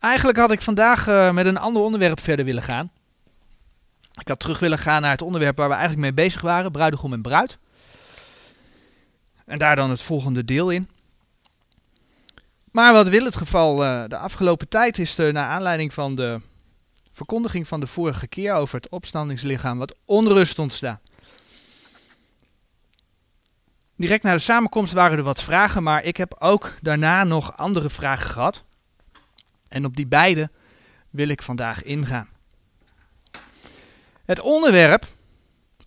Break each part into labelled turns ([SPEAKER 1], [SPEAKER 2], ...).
[SPEAKER 1] Eigenlijk had ik vandaag uh, met een ander onderwerp verder willen gaan. Ik had terug willen gaan naar het onderwerp waar we eigenlijk mee bezig waren, bruidegom en bruid. En daar dan het volgende deel in. Maar wat wil het geval uh, de afgelopen tijd is er naar aanleiding van de verkondiging van de vorige keer over het opstandingslichaam wat onrust ontstaan. Direct na de samenkomst waren er wat vragen, maar ik heb ook daarna nog andere vragen gehad. En op die beide wil ik vandaag ingaan. Het onderwerp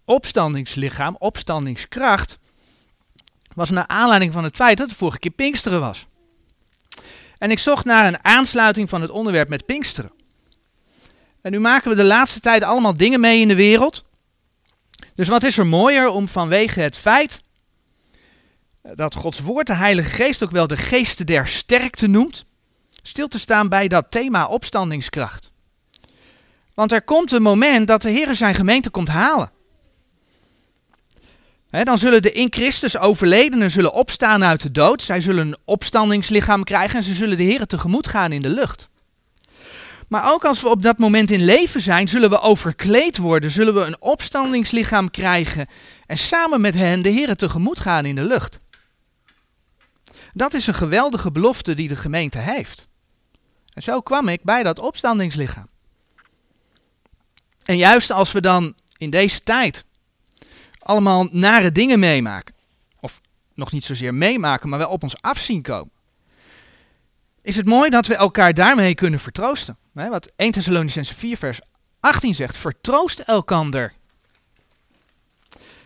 [SPEAKER 1] opstandingslichaam, opstandingskracht, was naar aanleiding van het feit dat het vorige keer Pinksteren was. En ik zocht naar een aansluiting van het onderwerp met Pinksteren. En nu maken we de laatste tijd allemaal dingen mee in de wereld. Dus wat is er mooier om vanwege het feit dat Gods woord de Heilige Geest ook wel de geesten der sterkte noemt, stil te staan bij dat thema opstandingskracht. Want er komt een moment dat de Heer zijn gemeente komt halen. dan zullen de in Christus overledenen zullen opstaan uit de dood. Zij zullen een opstandingslichaam krijgen en ze zullen de Heer tegemoet gaan in de lucht. Maar ook als we op dat moment in leven zijn, zullen we overkleed worden, zullen we een opstandingslichaam krijgen en samen met hen de Heer tegemoet gaan in de lucht. Dat is een geweldige belofte die de gemeente heeft. En zo kwam ik bij dat opstandingslichaam. En juist als we dan in deze tijd allemaal nare dingen meemaken, of nog niet zozeer meemaken, maar wel op ons afzien komen, is het mooi dat we elkaar daarmee kunnen vertroosten. Wat 1 Thessalonicense 4 vers 18 zegt, vertroost elkander.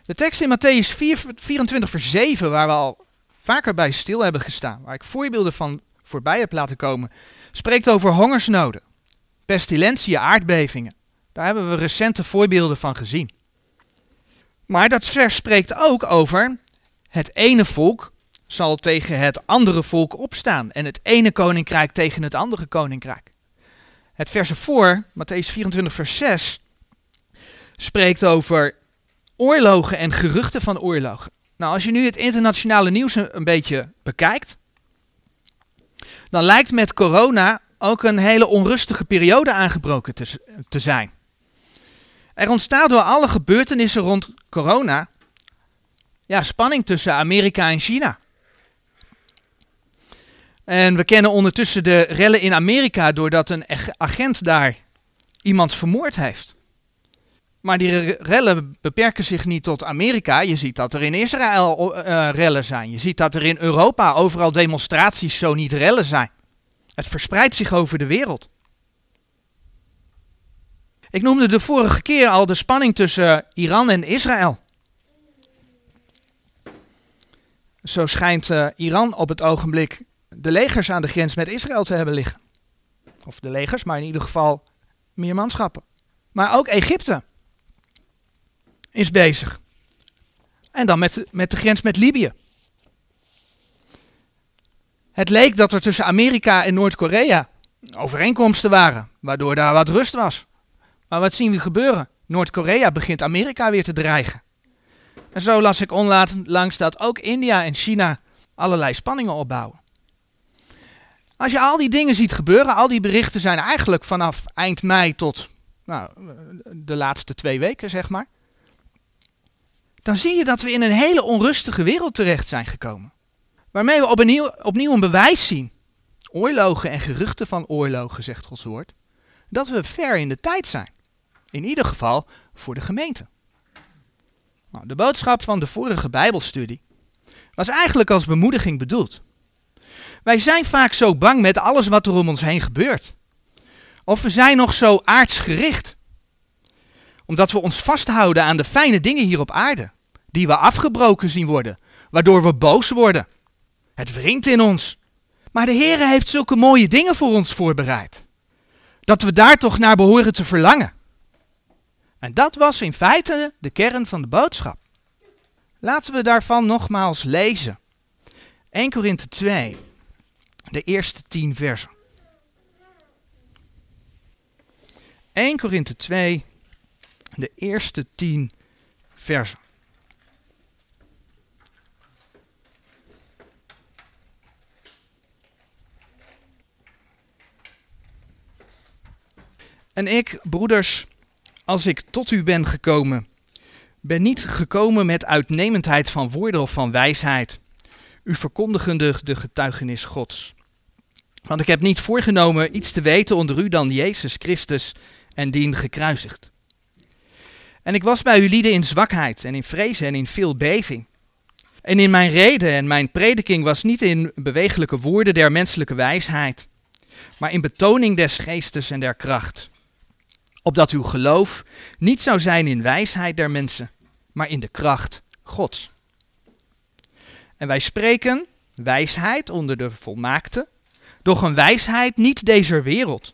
[SPEAKER 1] De tekst in Matthäus 4, 24 vers 7, waar we al vaker bij stil hebben gestaan, waar ik voorbeelden van voorbij heb laten komen, spreekt over hongersnoden, pestilentie, aardbevingen. Daar hebben we recente voorbeelden van gezien. Maar dat vers spreekt ook over het ene volk zal tegen het andere volk opstaan en het ene koninkrijk tegen het andere koninkrijk. Het vers ervoor, Matthäus 24 vers 6, spreekt over oorlogen en geruchten van oorlogen. Nou, als je nu het internationale nieuws een beetje bekijkt, dan lijkt met corona ook een hele onrustige periode aangebroken te, zijn. Er ontstaat door alle gebeurtenissen rond corona ja, spanning tussen Amerika en China. En we kennen ondertussen de rellen in Amerika doordat een agent daar iemand vermoord heeft. Maar die rellen beperken zich niet tot Amerika. Je ziet dat er in Israël uh, rellen zijn. Je ziet dat er in Europa overal demonstraties zo niet rellen zijn. Het verspreidt zich over de wereld. Ik noemde de vorige keer al de spanning tussen Iran en Israël. Zo schijnt uh, Iran op het ogenblik de legers aan de grens met Israël te hebben liggen. Of de legers, maar in ieder geval meer manschappen. Maar ook Egypte is bezig. En dan met, met de grens met Libië. Het leek dat er tussen Amerika en Noord-Korea overeenkomsten waren, waardoor daar wat rust was. Maar wat zien we gebeuren? Noord-Korea begint Amerika weer te dreigen. En zo las ik onlangs dat ook India en China allerlei spanningen opbouwen. Als je al die dingen ziet gebeuren, al die berichten zijn eigenlijk vanaf eind mei tot nou, de laatste twee weken, zeg maar. Dan zie je dat we in een hele onrustige wereld terecht zijn gekomen. Waarmee we opnieuw, opnieuw een bewijs zien. Oorlogen en geruchten van oorlogen, zegt Gods woord. Dat we ver in de tijd zijn. In ieder geval voor de gemeente. Nou, de boodschap van de vorige Bijbelstudie was eigenlijk als bemoediging bedoeld. Wij zijn vaak zo bang met alles wat er om ons heen gebeurt. Of we zijn nog zo aardsgericht. Omdat we ons vasthouden aan de fijne dingen hier op aarde. Die we afgebroken zien worden. Waardoor we boos worden. Het wringt in ons. Maar de Heer heeft zulke mooie dingen voor ons voorbereid. Dat we daar toch naar behoren te verlangen. En dat was in feite de kern van de boodschap. Laten we daarvan nogmaals lezen. 1 Korinthe 2 de eerste tien versen. 1 Korinthe 2, de eerste tien versen. En ik, broeders, als ik tot u ben gekomen, ben niet gekomen met uitnemendheid van woorden of van wijsheid, u verkondigende de getuigenis Gods. Want ik heb niet voorgenomen iets te weten onder u dan Jezus Christus en dien gekruisigd. En ik was bij u lieden in zwakheid en in vrezen en in veel beving. En in mijn reden en mijn prediking was niet in bewegelijke woorden der menselijke wijsheid, maar in betoning des geestes en der kracht. Opdat uw geloof niet zou zijn in wijsheid der mensen, maar in de kracht Gods. En wij spreken wijsheid onder de volmaakte, doch een wijsheid niet deze wereld,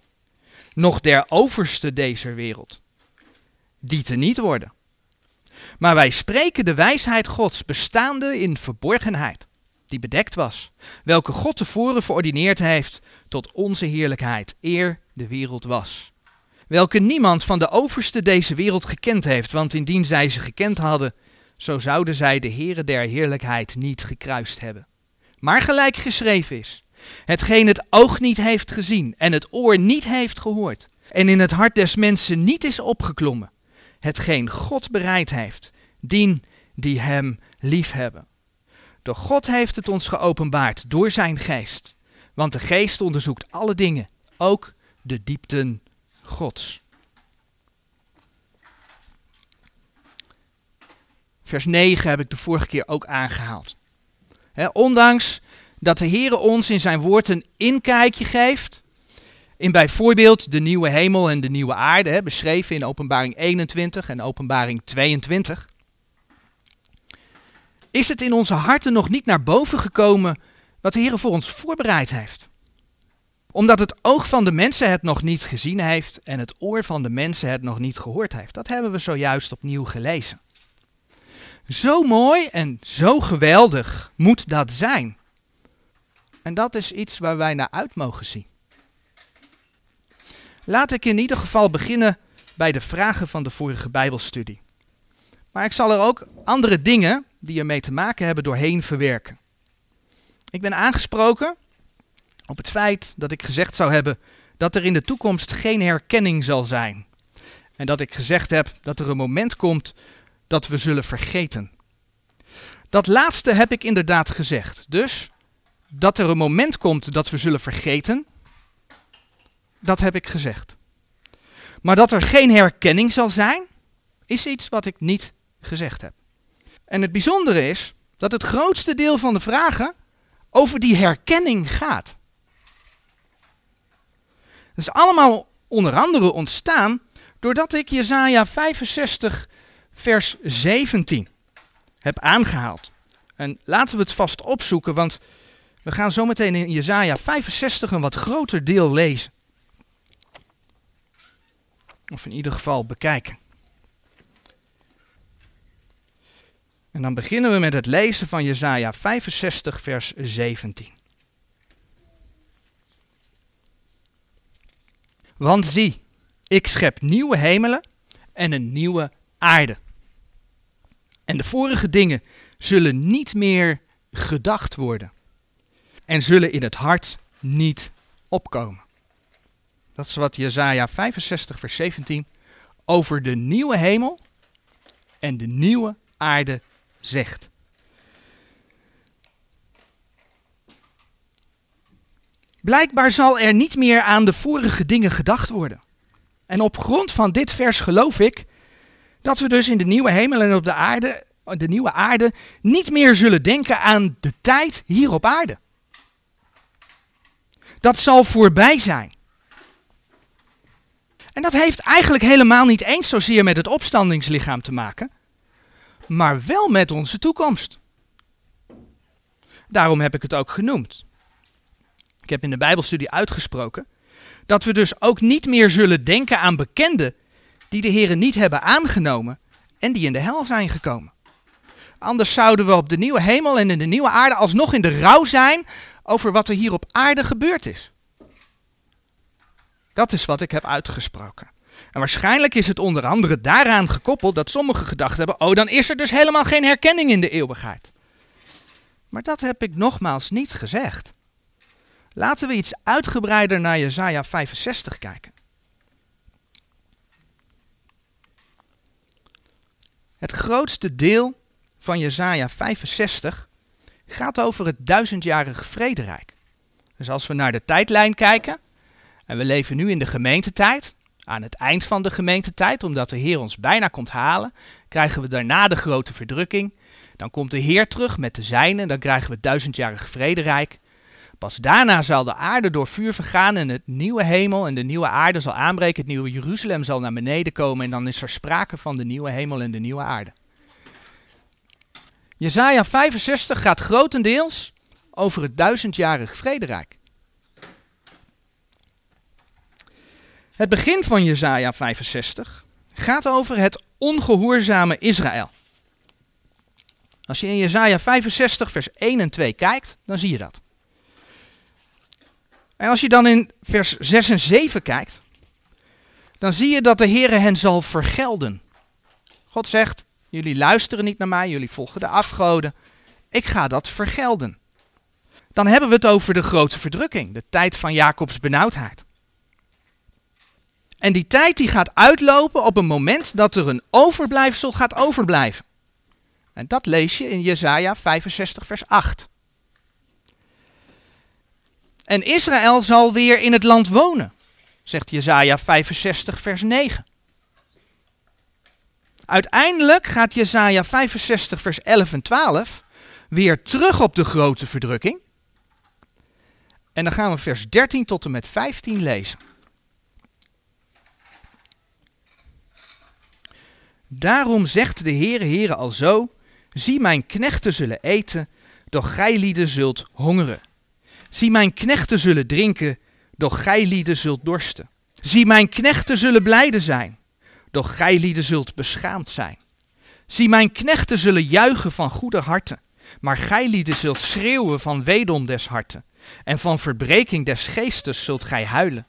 [SPEAKER 1] noch der overste deze wereld, die te niet worden. Maar wij spreken de wijsheid Gods bestaande in verborgenheid, die bedekt was, welke God tevoren verordineerd heeft tot onze heerlijkheid, eer de wereld was. Welke niemand van de overste deze wereld gekend heeft, want indien zij ze gekend hadden, zo zouden zij de Heere der heerlijkheid niet gekruist hebben. Maar gelijk geschreven is, hetgeen het oog niet heeft gezien en het oor niet heeft gehoord, en in het hart des mensen niet is opgeklommen, hetgeen God bereid heeft, dien die hem liefhebben. Doch God heeft het ons geopenbaard door zijn geest, want de geest onderzoekt alle dingen, ook de diepten Gods. Vers 9 heb ik de vorige keer ook aangehaald. ondanks dat de Heer ons in zijn woord een inkijkje geeft, in bijvoorbeeld de nieuwe hemel en de nieuwe aarde, beschreven in openbaring 21 en openbaring 22, is het in onze harten nog niet naar boven gekomen wat de Heer voor ons voorbereid heeft. Omdat het oog van de mensen het nog niet gezien heeft en het oor van de mensen het nog niet gehoord heeft. Dat hebben we zojuist opnieuw gelezen. Zo mooi en zo geweldig moet dat zijn. En dat is iets waar wij naar uit mogen zien. Laat ik in ieder geval beginnen bij de vragen van de vorige Bijbelstudie. Maar ik zal er ook andere dingen die ermee te maken hebben doorheen verwerken. Ik ben aangesproken op het feit dat ik gezegd zou hebben dat er in de toekomst geen herkenning zal zijn. En dat ik gezegd heb dat er een moment komt dat we zullen vergeten. Dat laatste heb ik inderdaad gezegd. Dus dat er een moment komt dat we zullen vergeten, dat heb ik gezegd. Maar dat er geen herkenning zal zijn, is iets wat ik niet gezegd heb. En het bijzondere is dat het grootste deel van de vragen over die herkenning gaat. Het is allemaal onder andere ontstaan doordat ik Jezaja 65 vers 17 heb aangehaald. En laten we het vast opzoeken, want we gaan zometeen in Jezaja 65 een wat groter deel lezen. Of in ieder geval bekijken. En dan beginnen we met het lezen van Jesaja 65, vers 17. Want zie, ik schep nieuwe hemelen en een nieuwe aarde. En de vorige dingen zullen niet meer gedacht worden en zullen in het hart niet opkomen. Dat is wat Jesaja 65, vers 17 over de nieuwe hemel en de nieuwe aarde zegt. Blijkbaar zal er niet meer aan de vorige dingen gedacht worden. En op grond van dit vers geloof ik dat we dus in de nieuwe hemel en op de aarde, de nieuwe aarde, niet meer zullen denken aan de tijd hier op aarde. Dat zal voorbij zijn. En dat heeft eigenlijk helemaal niet eens zozeer met het opstandingslichaam te maken maar wel met onze toekomst. Daarom heb ik het ook genoemd. Ik heb in de Bijbelstudie uitgesproken dat we dus ook niet meer zullen denken aan bekenden die de Heren niet hebben aangenomen en die in de hel zijn gekomen. Anders zouden we op de nieuwe hemel en in de nieuwe aarde alsnog in de rouw zijn over wat er hier op aarde gebeurd is. Dat is wat ik heb uitgesproken. En waarschijnlijk is het onder andere daaraan gekoppeld dat sommigen gedacht hebben: oh, dan is er dus helemaal geen herkenning in de eeuwigheid. Maar dat heb ik nogmaals niet gezegd. Laten we iets uitgebreider naar Jesaja 65 kijken. Het grootste deel van Jesaja 65 gaat over het duizendjarig vrederijk. Dus als we naar de tijdlijn kijken, en we leven nu in de gemeentetijd, aan het eind van de gemeentetijd, omdat de Heer ons bijna komt halen, krijgen we daarna de grote verdrukking. Dan komt de Heer terug met de zijnen, dan krijgen we het duizendjarig vrederijk. Pas daarna zal de aarde door vuur vergaan en het nieuwe hemel en de nieuwe aarde zal aanbreken. Het nieuwe Jeruzalem zal naar beneden komen en dan is er sprake van de nieuwe hemel en de nieuwe aarde. Jezaja 65 gaat grotendeels over het duizendjarig vrederijk. Het begin van Jezaja 65 gaat over het ongehoorzame Israël. Als je in Jezaja 65 vers 1 en 2 kijkt, dan zie je dat. En als je dan in vers 6 en 7 kijkt, dan zie je dat de Heere hen zal vergelden. God zegt, jullie luisteren niet naar mij, jullie volgen de afgoden. Ik ga dat vergelden. Dan hebben we het over de grote verdrukking, de tijd van Jacobs benauwdheid. En die tijd die gaat uitlopen op een moment dat er een overblijfsel gaat overblijven. En dat lees je in Jesaja 65 vers 8. En Israël zal weer in het land wonen, zegt Jesaja 65 vers 9. Uiteindelijk gaat Jesaja 65 vers 11 en 12 weer terug op de grote verdrukking. En dan gaan we vers 13 tot en met 15 lezen. Daarom zegt de Heere Heere al zo, zie mijn knechten zullen eten, doch gij lieden zult hongeren. Zie mijn knechten zullen drinken, doch gij lieden zult dorsten. Zie mijn knechten zullen blijde zijn, doch gij lieden zult beschaamd zijn. Zie mijn knechten zullen juichen van goede harten, maar gij lieden zult schreeuwen van wedom des harten, en van verbreking des geestes zult gij huilen.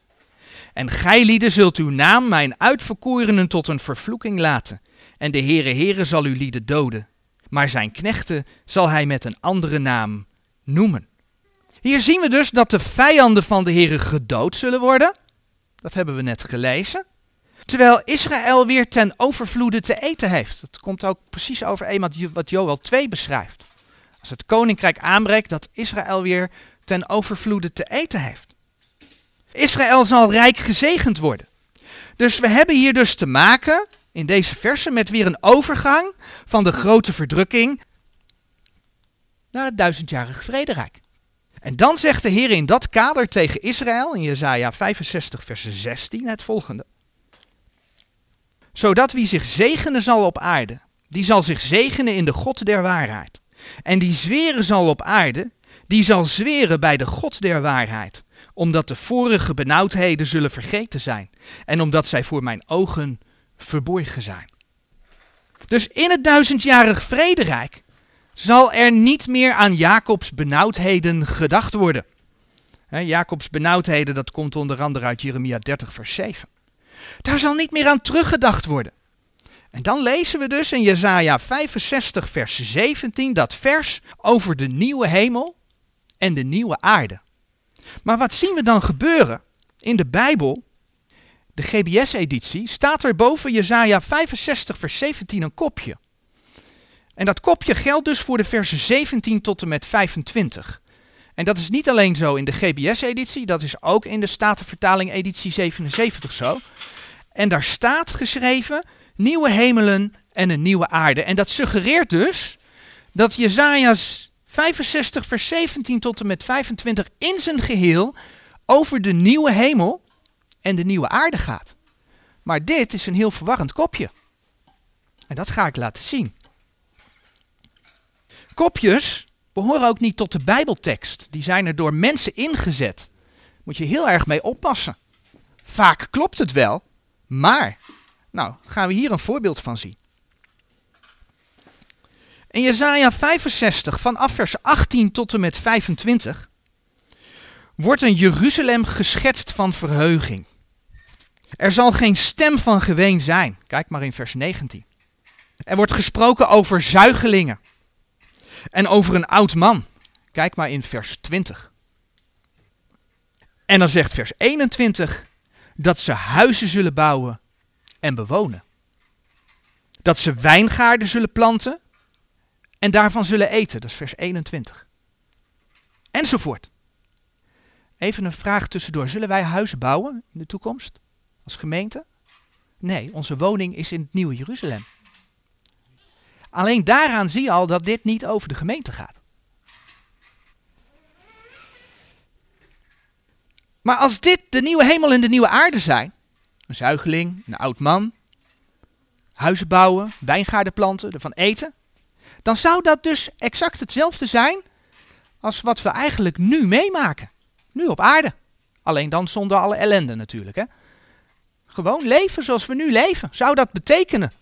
[SPEAKER 1] En gij lieden zult uw naam mijn uitverkorenen tot een vervloeking laten, en de Heere Heere zal uw lieden doden, maar zijn knechten zal hij met een andere naam noemen. Hier zien we dus dat de vijanden van de Heere gedood zullen worden. Dat hebben we net gelezen. Terwijl Israël weer ten overvloede te eten heeft. Dat komt ook precies over wat Joel 2 beschrijft. Als het koninkrijk aanbreekt, dat Israël weer ten overvloede te eten heeft. Israël zal rijk gezegend worden. Dus we hebben hier dus te maken in deze versen met weer een overgang van de grote verdrukking naar het duizendjarig vrederijk. En dan zegt de Heer in dat kader tegen Israël in Jesaja 65 vers 16 het volgende. Zodat wie zich zegenen zal op aarde, die zal zich zegenen in de God der waarheid. En die zweren zal op aarde, die zal zweren bij de God der waarheid, omdat de vorige benauwdheden zullen vergeten zijn en omdat zij voor mijn ogen verborgen zijn. Dus in het duizendjarig vrederijk zal er niet meer aan Jacobs benauwdheden gedacht worden. Jacobs benauwdheden, dat komt onder andere uit Jeremia 30, vers 7. Daar zal niet meer aan teruggedacht worden. En dan lezen we dus in Jesaja 65, vers 17, dat vers over de nieuwe hemel en de nieuwe aarde. Maar wat zien we dan gebeuren? In de Bijbel, de GBS-editie, staat er boven Jesaja 65, vers 17 een kopje. En dat kopje geldt dus voor de versen 17 tot en met 25. En dat is niet alleen zo in de GBS-editie, dat is ook in de Statenvertaling editie 77 zo. En daar staat geschreven nieuwe hemelen en een nieuwe aarde. En dat suggereert dus dat Jezaja's 65 vers 17 tot en met 25 in zijn geheel over de nieuwe hemel en de nieuwe aarde gaat. Maar dit is een heel verwarrend kopje. En dat ga ik laten zien. Kopjes behoren ook niet tot de Bijbeltekst. Die zijn er door mensen ingezet. Moet je heel erg mee oppassen. Vaak klopt het wel, maar. Nou, gaan we hier een voorbeeld van zien. In Jesaja 65, vanaf vers 18 tot en met 25, wordt een Jeruzalem geschetst van verheuging. Er zal geen stem van geween zijn. Kijk maar in vers 19. Er wordt gesproken over zuigelingen en over een oud man. Kijk maar in vers 20. En dan zegt vers 21 dat ze huizen zullen bouwen en bewonen. dat ze wijngaarden zullen planten en daarvan zullen eten. Dat is vers 21. Enzovoort. Even een vraag tussendoor. Zullen wij huizen bouwen in de toekomst als gemeente? Nee, onze woning is in het Nieuwe Jeruzalem. Alleen daaraan zie je al dat dit niet over de gemeente gaat. Maar als dit de nieuwe hemel en de nieuwe aarde zijn, een zuigeling, een oud man, huizen bouwen, wijngaarden planten, ervan eten, dan zou dat dus exact hetzelfde zijn als wat we eigenlijk nu meemaken. Nu op aarde. Alleen dan zonder alle ellende natuurlijk. Hè? Gewoon leven zoals we nu leven. Zou dat betekenen?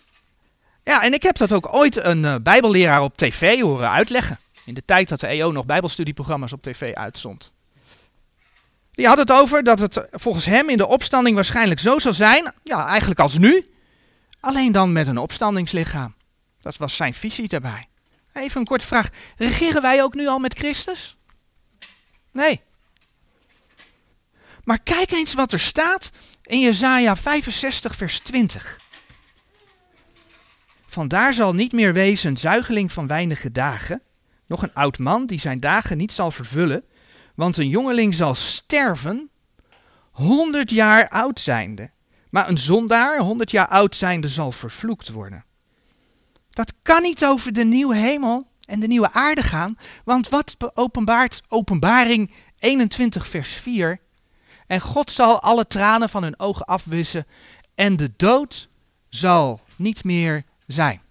[SPEAKER 1] Ja, en ik heb dat ook ooit een uh, bijbelleraar op tv horen uitleggen. In de tijd dat de EO nog bijbelstudieprogramma's op tv uitzond. Die had het over dat het volgens hem in de opstanding waarschijnlijk zo zal zijn, ja, eigenlijk als nu, alleen dan met een opstandingslichaam. Dat was zijn visie daarbij. Even een korte vraag. Regeren wij ook nu al met Christus? Nee. Maar kijk eens wat er staat in Jesaja 65 vers 20. Vandaar zal niet meer wezen een zuigeling van weinige dagen, nog een oud man die zijn dagen niet zal vervullen, want een jongeling zal sterven, honderd jaar oud zijnde. Maar een zondaar, honderd jaar oud zijnde, zal vervloekt worden. Dat kan niet over de nieuwe hemel en de nieuwe aarde gaan, want wat openbaart openbaring 21 vers 4? En God zal alle tranen van hun ogen afwissen en de dood zal niet meer zijn.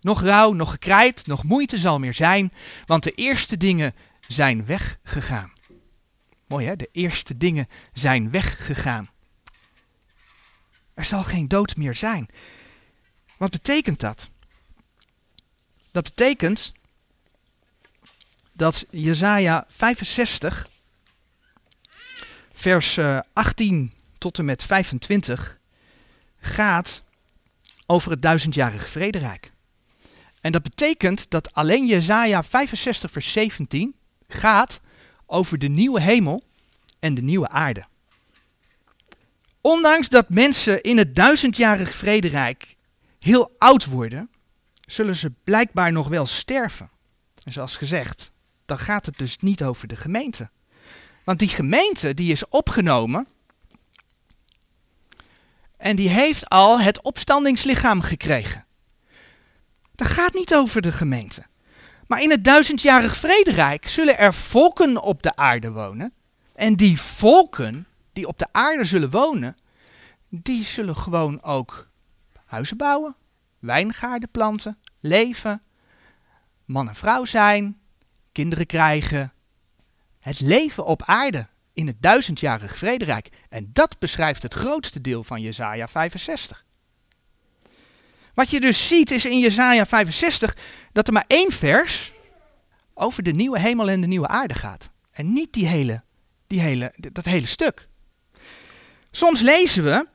[SPEAKER 1] Nog rouw, nog gekrijt, nog moeite zal meer zijn, want de eerste dingen zijn weggegaan. Mooi hè, de eerste dingen zijn weggegaan. Er zal geen dood meer zijn. Wat betekent dat? Dat betekent dat Jesaja 65, vers 18 eh, tot en met 25, gaat over het duizendjarige vrederijk. En dat betekent dat alleen Jesaja 65, vers 17 gaat over de nieuwe hemel en de nieuwe aarde. Ondanks dat mensen in het duizendjarig vrederijk heel oud worden, zullen ze blijkbaar nog wel sterven. En zoals gezegd, dan gaat het dus niet over de gemeente. Want die gemeente die is opgenomen en die heeft al het opstandingslichaam gekregen. Dat gaat niet over de gemeente. Maar in het duizendjarig vrederijk zullen er volken op de aarde wonen. En die volken die op de aarde zullen wonen, die zullen gewoon ook huizen bouwen, wijngaarden planten, leven, man en vrouw zijn, kinderen krijgen. Het leven op aarde in het duizendjarig vrederijk. En dat beschrijft het grootste deel van Jesaja 65. Wat je dus ziet is in Jesaja 65 dat er maar één vers over de nieuwe hemel en de nieuwe aarde gaat. En niet die hele, die hele, dat hele stuk. Soms lezen we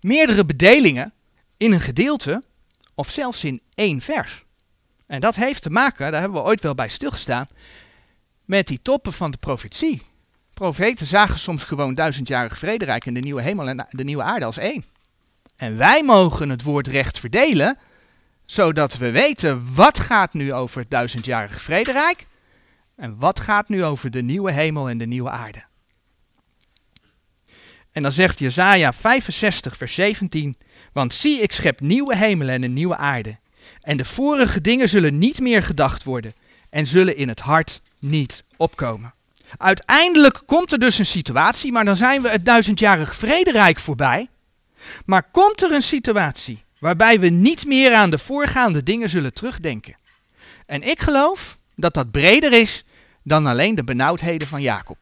[SPEAKER 1] meerdere bedelingen in een gedeelte of zelfs in één vers. En dat heeft te maken, daar hebben we ooit wel bij stilgestaan, met die toppen van de profetie. Profeten zagen soms gewoon duizendjarig vrederijk en de nieuwe hemel en de nieuwe aarde als één. En wij mogen het woord recht verdelen, zodat we weten wat gaat nu over het duizendjarige vrederijk en wat gaat nu over de nieuwe hemel en de nieuwe aarde. En dan zegt Jesaja 65 vers 17, want zie ik schep nieuwe hemelen en een nieuwe aarde. En de vorige dingen zullen niet meer gedacht worden en zullen in het hart niet opkomen. Uiteindelijk komt er dus een situatie, maar dan zijn we het duizendjarig vrederijk voorbij. Maar komt er een situatie waarbij we niet meer aan de voorgaande dingen zullen terugdenken? En ik geloof dat dat breder is dan alleen de benauwdheden van Jacob.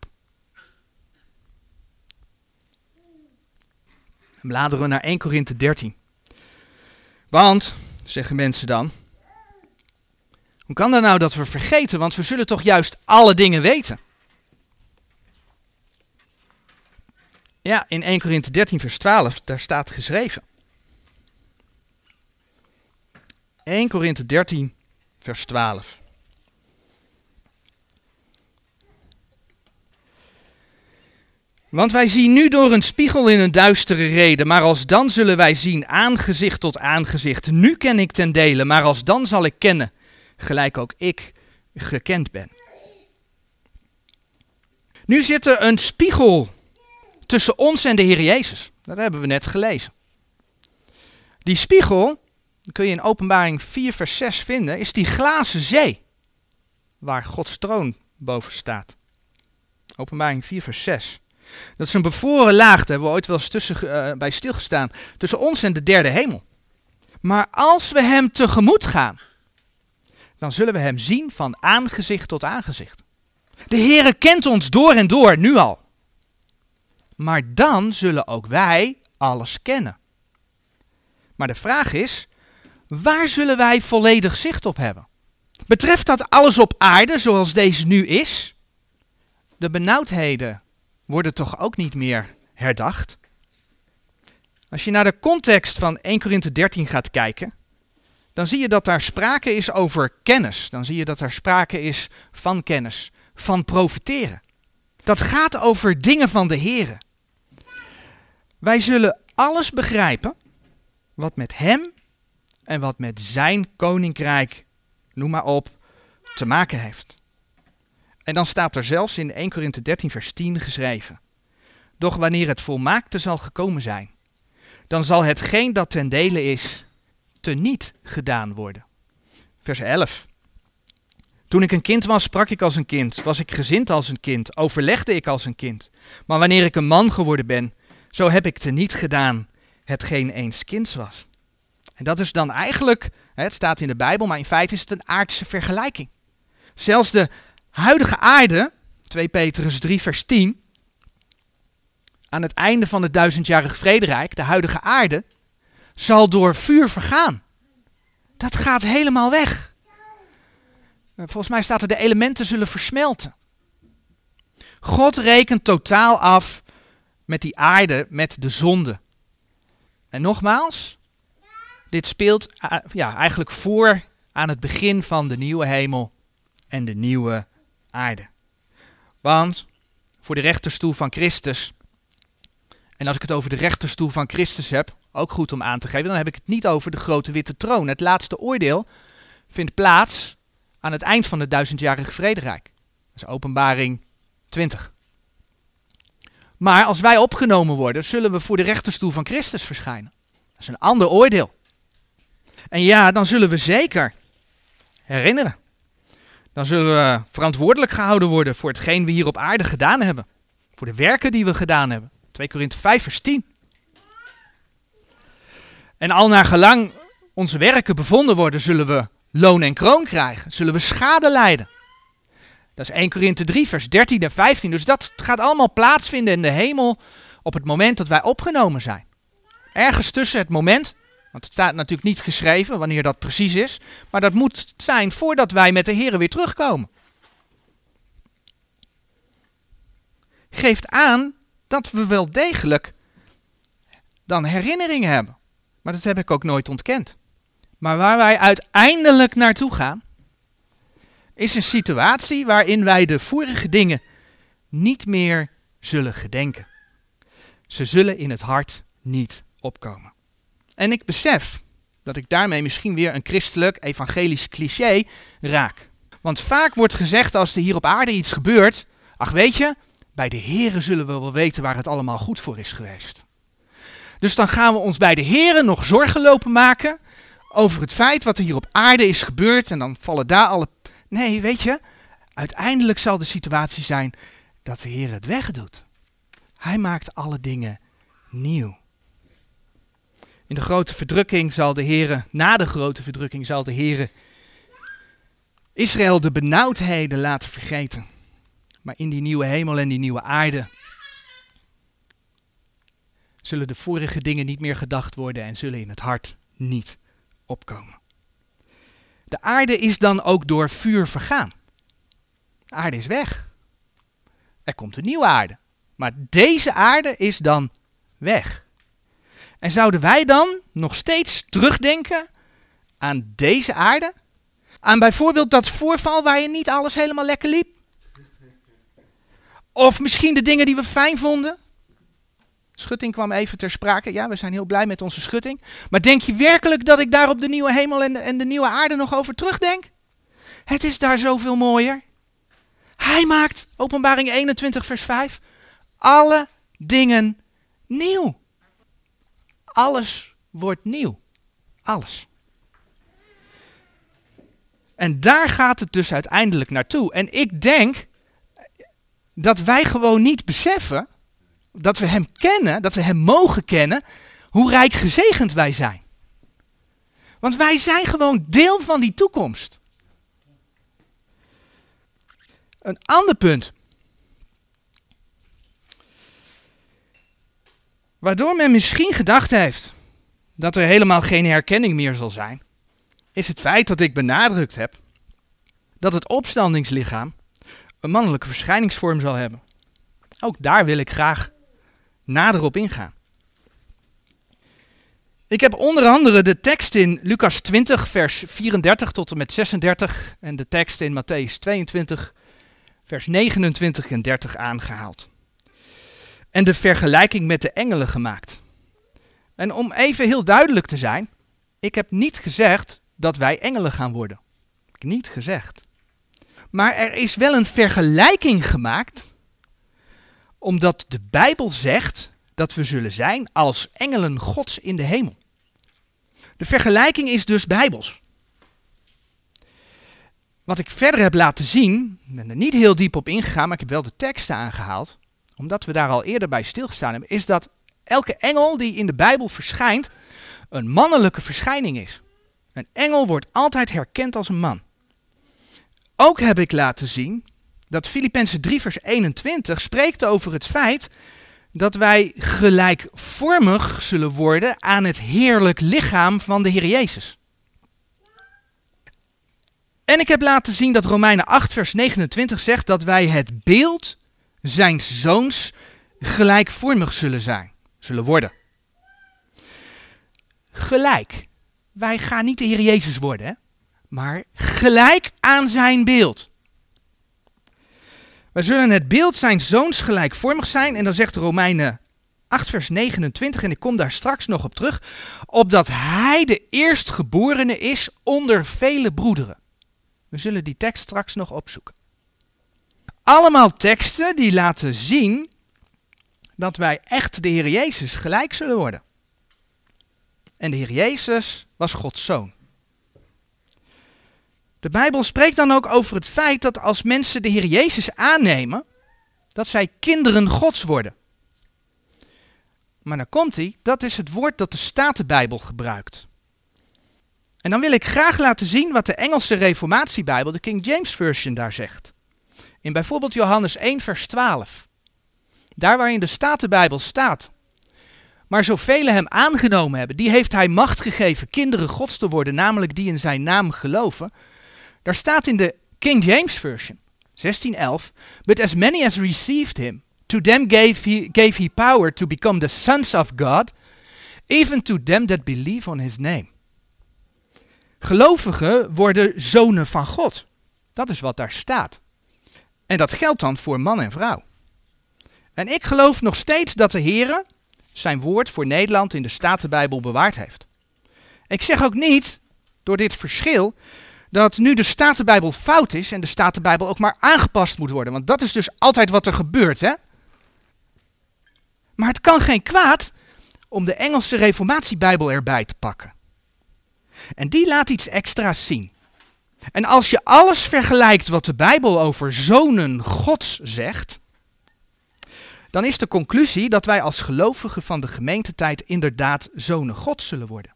[SPEAKER 1] En bladeren we naar 1 Korinthe 13. Want, zeggen mensen dan, hoe kan dat nou dat we vergeten? Want we zullen toch juist alle dingen weten. Ja, in 1 Korinthe 13 vers 12, daar staat geschreven. 1 Korinthe 13 vers 12. Want wij zien nu door een spiegel in een duistere reden, maar als dan zullen wij zien aangezicht tot aangezicht. Nu ken ik ten dele, maar als dan zal ik kennen, gelijk ook ik gekend ben. Nu zit er een spiegel tussen ons en de Heer Jezus. Dat hebben we net gelezen. Die spiegel, kun je in Openbaring 4, vers 6 vinden, is die glazen zee. Waar Gods troon boven staat. Openbaring 4, vers 6. Dat is een bevoren laag, hebben we ooit wel eens tussen, uh, bij stilgestaan. Tussen ons en de derde hemel. Maar als we hem tegemoet gaan, dan zullen we hem zien van aangezicht tot aangezicht. De Heere kent ons door en door, nu al. Maar dan zullen ook wij alles kennen. Maar de vraag is, waar zullen wij volledig zicht op hebben? Betreft dat alles op aarde zoals deze nu is? De benauwdheden worden toch ook niet meer herdacht? Als je naar de context van 1 Korinthe 13 gaat kijken, dan zie je dat daar sprake is over kennis. Dan zie je dat er sprake is van kennis, van profiteren. Dat gaat over dingen van de Here. Wij zullen alles begrijpen wat met Hem en wat met Zijn koninkrijk, noem maar op, te maken heeft. En dan staat er zelfs in 1 Korinthe 13 vers 10 geschreven. Doch wanneer het volmaakte zal gekomen zijn, dan zal hetgeen dat ten dele is, teniet gedaan worden. Vers 11. Toen ik een kind was, sprak ik als een kind, was ik gezind als een kind, overlegde ik als een kind. Maar wanneer ik een man geworden ben, zo heb ik teniet gedaan hetgeen eens kinds was. En dat is dan eigenlijk, het staat in de Bijbel, maar in feite is het een aardse vergelijking. Zelfs de huidige aarde, 2 Petrus 3 vers 10, aan het einde van het duizendjarig vrederijk, de huidige aarde, zal door vuur vergaan. Dat gaat helemaal weg. Volgens mij staat er de elementen zullen versmelten. God rekent totaal af met die aarde, met de zonde. En nogmaals, dit speelt ja, eigenlijk voor aan het begin van de nieuwe hemel en de nieuwe aarde. Want voor de rechterstoel van Christus, en als ik het over de rechterstoel van Christus heb, ook goed om aan te geven, dan heb ik het niet over de grote witte troon. Het laatste oordeel vindt plaats aan het eind van het duizendjarige vrederijk. Dat is openbaring 20. Maar als wij opgenomen worden, zullen we voor de rechterstoel van Christus verschijnen. Dat is een ander oordeel. En ja, dan zullen we zeker herinneren. Dan zullen we verantwoordelijk gehouden worden voor hetgeen we hier op aarde gedaan hebben. Voor de werken die we gedaan hebben. 2 Korinthe 5 vers 10. En al naar gelang onze werken bevonden worden, zullen we loon en kroon krijgen. Zullen we schade lijden. Dat is 1 Korinthe 3, vers 13 en 15. Dus dat gaat allemaal plaatsvinden in de hemel op het moment dat wij opgenomen zijn. Ergens tussen het moment, want het staat natuurlijk niet geschreven wanneer dat precies is, maar dat moet zijn voordat wij met de Heer weer terugkomen. Geeft aan dat we wel degelijk dan herinneringen hebben. Maar dat heb ik ook nooit ontkend. Maar waar wij uiteindelijk naartoe gaan, is een situatie waarin wij de vorige dingen niet meer zullen gedenken. Ze zullen in het hart niet opkomen. En ik besef dat ik daarmee misschien weer een christelijk evangelisch cliché raak. Want vaak wordt gezegd als er hier op aarde iets gebeurt, ach weet je, bij de Heren zullen we wel weten waar het allemaal goed voor is geweest. Dus dan gaan we ons bij de Heren nog zorgen lopen maken over het feit wat er hier op aarde is gebeurd en dan vallen daar alle Nee, weet je, uiteindelijk zal de situatie zijn dat de Heer het wegdoet. Hij maakt alle dingen nieuw. In de grote verdrukking zal de Heer, na de grote verdrukking zal de Heer Israël de benauwdheden laten vergeten. Maar in die nieuwe hemel en die nieuwe aarde zullen de vorige dingen niet meer gedacht worden en zullen in het hart niet opkomen. De aarde is dan ook door vuur vergaan. De aarde is weg. Er komt een nieuwe aarde. Maar deze aarde is dan weg. En zouden wij dan nog steeds terugdenken aan deze aarde? Aan bijvoorbeeld dat voorval waar je niet alles helemaal lekker liep? Of misschien de dingen die we fijn vonden. Schutting kwam even ter sprake. Ja, we zijn heel blij met onze schutting. Maar denk je werkelijk dat ik daar op de nieuwe hemel en de, en de nieuwe aarde nog over terugdenk? Het is daar zoveel mooier. Hij maakt, openbaring 21 vers 5, alle dingen nieuw. Alles wordt nieuw. Alles. En daar gaat het dus uiteindelijk naartoe. En ik denk dat wij gewoon niet beseffen dat we Hem kennen, dat we Hem mogen kennen, hoe rijk gezegend wij zijn. Want wij zijn gewoon deel van die toekomst. Een ander punt. Waardoor men misschien gedacht heeft dat er helemaal geen herkenning meer zal zijn, is het feit dat ik benadrukt heb dat het opstandingslichaam een mannelijke verschijningsvorm zal hebben. Ook daar wil ik graag nader op ingaan. Ik heb onder andere de tekst in Lucas 20, vers 34 tot en met 36 en de tekst in Matthäus 22, vers 29 en 30 aangehaald. En de vergelijking met de engelen gemaakt. En om even heel duidelijk te zijn, ik heb niet gezegd dat wij engelen gaan worden. Ik niet gezegd. Maar er is wel een vergelijking gemaakt, omdat de Bijbel zegt dat we zullen zijn als engelen Gods in de hemel. De vergelijking is dus bijbels. Wat ik verder heb laten zien, ik ben er niet heel diep op ingegaan, maar ik heb wel de teksten aangehaald, omdat we daar al eerder bij stilgestaan hebben, is dat elke engel die in de Bijbel verschijnt, een mannelijke verschijning is. Een engel wordt altijd herkend als een man. Ook heb ik laten zien dat Filippenzen 3 vers 21 spreekt over het feit dat wij gelijkvormig zullen worden aan het heerlijk lichaam van de Heer Jezus. En ik heb laten zien dat Romeinen 8 vers 29 zegt dat wij het beeld zijn zoons gelijkvormig zullen zijn, zullen worden. Gelijk. Wij gaan niet de Heer Jezus worden, hè? maar gelijk aan zijn beeld. Wij zullen het beeld zijn zoons gelijkvormig zijn. En dan zegt Romeinen 8 vers 29, en ik kom daar straks nog op terug, opdat hij de eerstgeborene is onder vele broederen. We zullen die tekst straks nog opzoeken. Allemaal teksten die laten zien dat wij echt de Heer Jezus gelijk zullen worden. En de Heer Jezus was Gods zoon. De Bijbel spreekt dan ook over het feit dat als mensen de Heer Jezus aannemen, dat zij kinderen Gods worden. Maar dan komt hij, dat is het woord dat de Statenbijbel gebruikt. En dan wil ik graag laten zien wat de Engelse Reformatiebijbel, de King James Version, daar zegt. In bijvoorbeeld Johannes 1, vers 12. Daar waarin de Statenbijbel staat. Maar zoveel hem aangenomen hebben, die heeft hij macht gegeven kinderen Gods te worden, namelijk die in zijn naam geloven. Daar staat in de King James Version, 1611, But as many as received him, to them gave he, gave he power to become the sons of God, even to them that believe on his name. Gelovigen worden zonen van God. Dat is wat daar staat. En dat geldt dan voor man en vrouw. En ik geloof nog steeds dat de Heer zijn woord voor Nederland in de Statenbijbel bewaard heeft. Ik zeg ook niet, door dit verschil, dat nu de Statenbijbel fout is en de Statenbijbel ook maar aangepast moet worden. Want dat is dus altijd wat er gebeurt, hè? Maar het kan geen kwaad om de Engelse Reformatiebijbel erbij te pakken. En die laat iets extra's zien. En als je alles vergelijkt wat de Bijbel over zonen Gods zegt, dan is de conclusie dat wij als gelovigen van de gemeentetijd inderdaad zonen Gods zullen worden.